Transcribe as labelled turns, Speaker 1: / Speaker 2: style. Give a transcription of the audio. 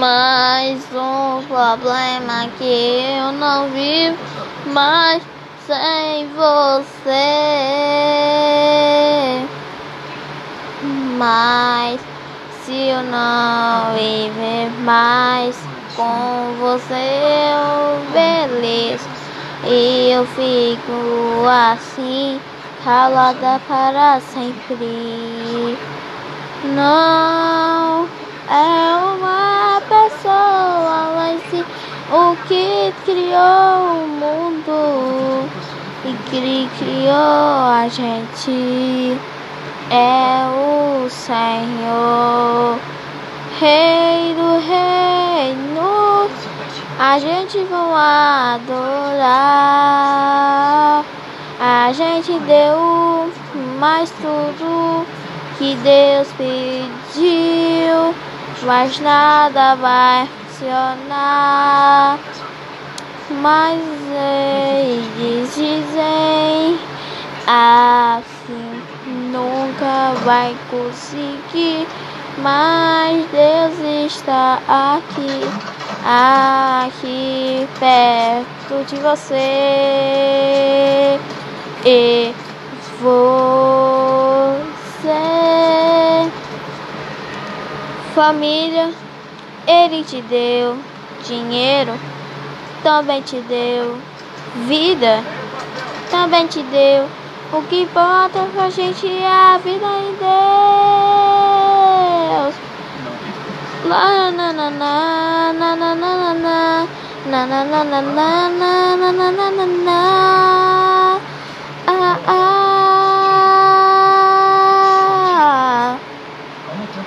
Speaker 1: Mais um problema que eu não vivo mais sem você. Mas se eu não viver mais com você, eu beleza. E eu fico assim, calada para sempre. Não criou o mundo e criou a gente é o Senhor, Rei do Reino. A gente vai adorar. A gente deu mais tudo que Deus pediu, mas nada vai funcionar. Mas eles dizem assim nunca vai conseguir. Mas Deus está aqui, aqui perto de você. E você, família, Ele te deu dinheiro, também te deu vida, também te deu. O que importa pra gente é a vida em Deus. Na na na na na na na na na na na na na na na na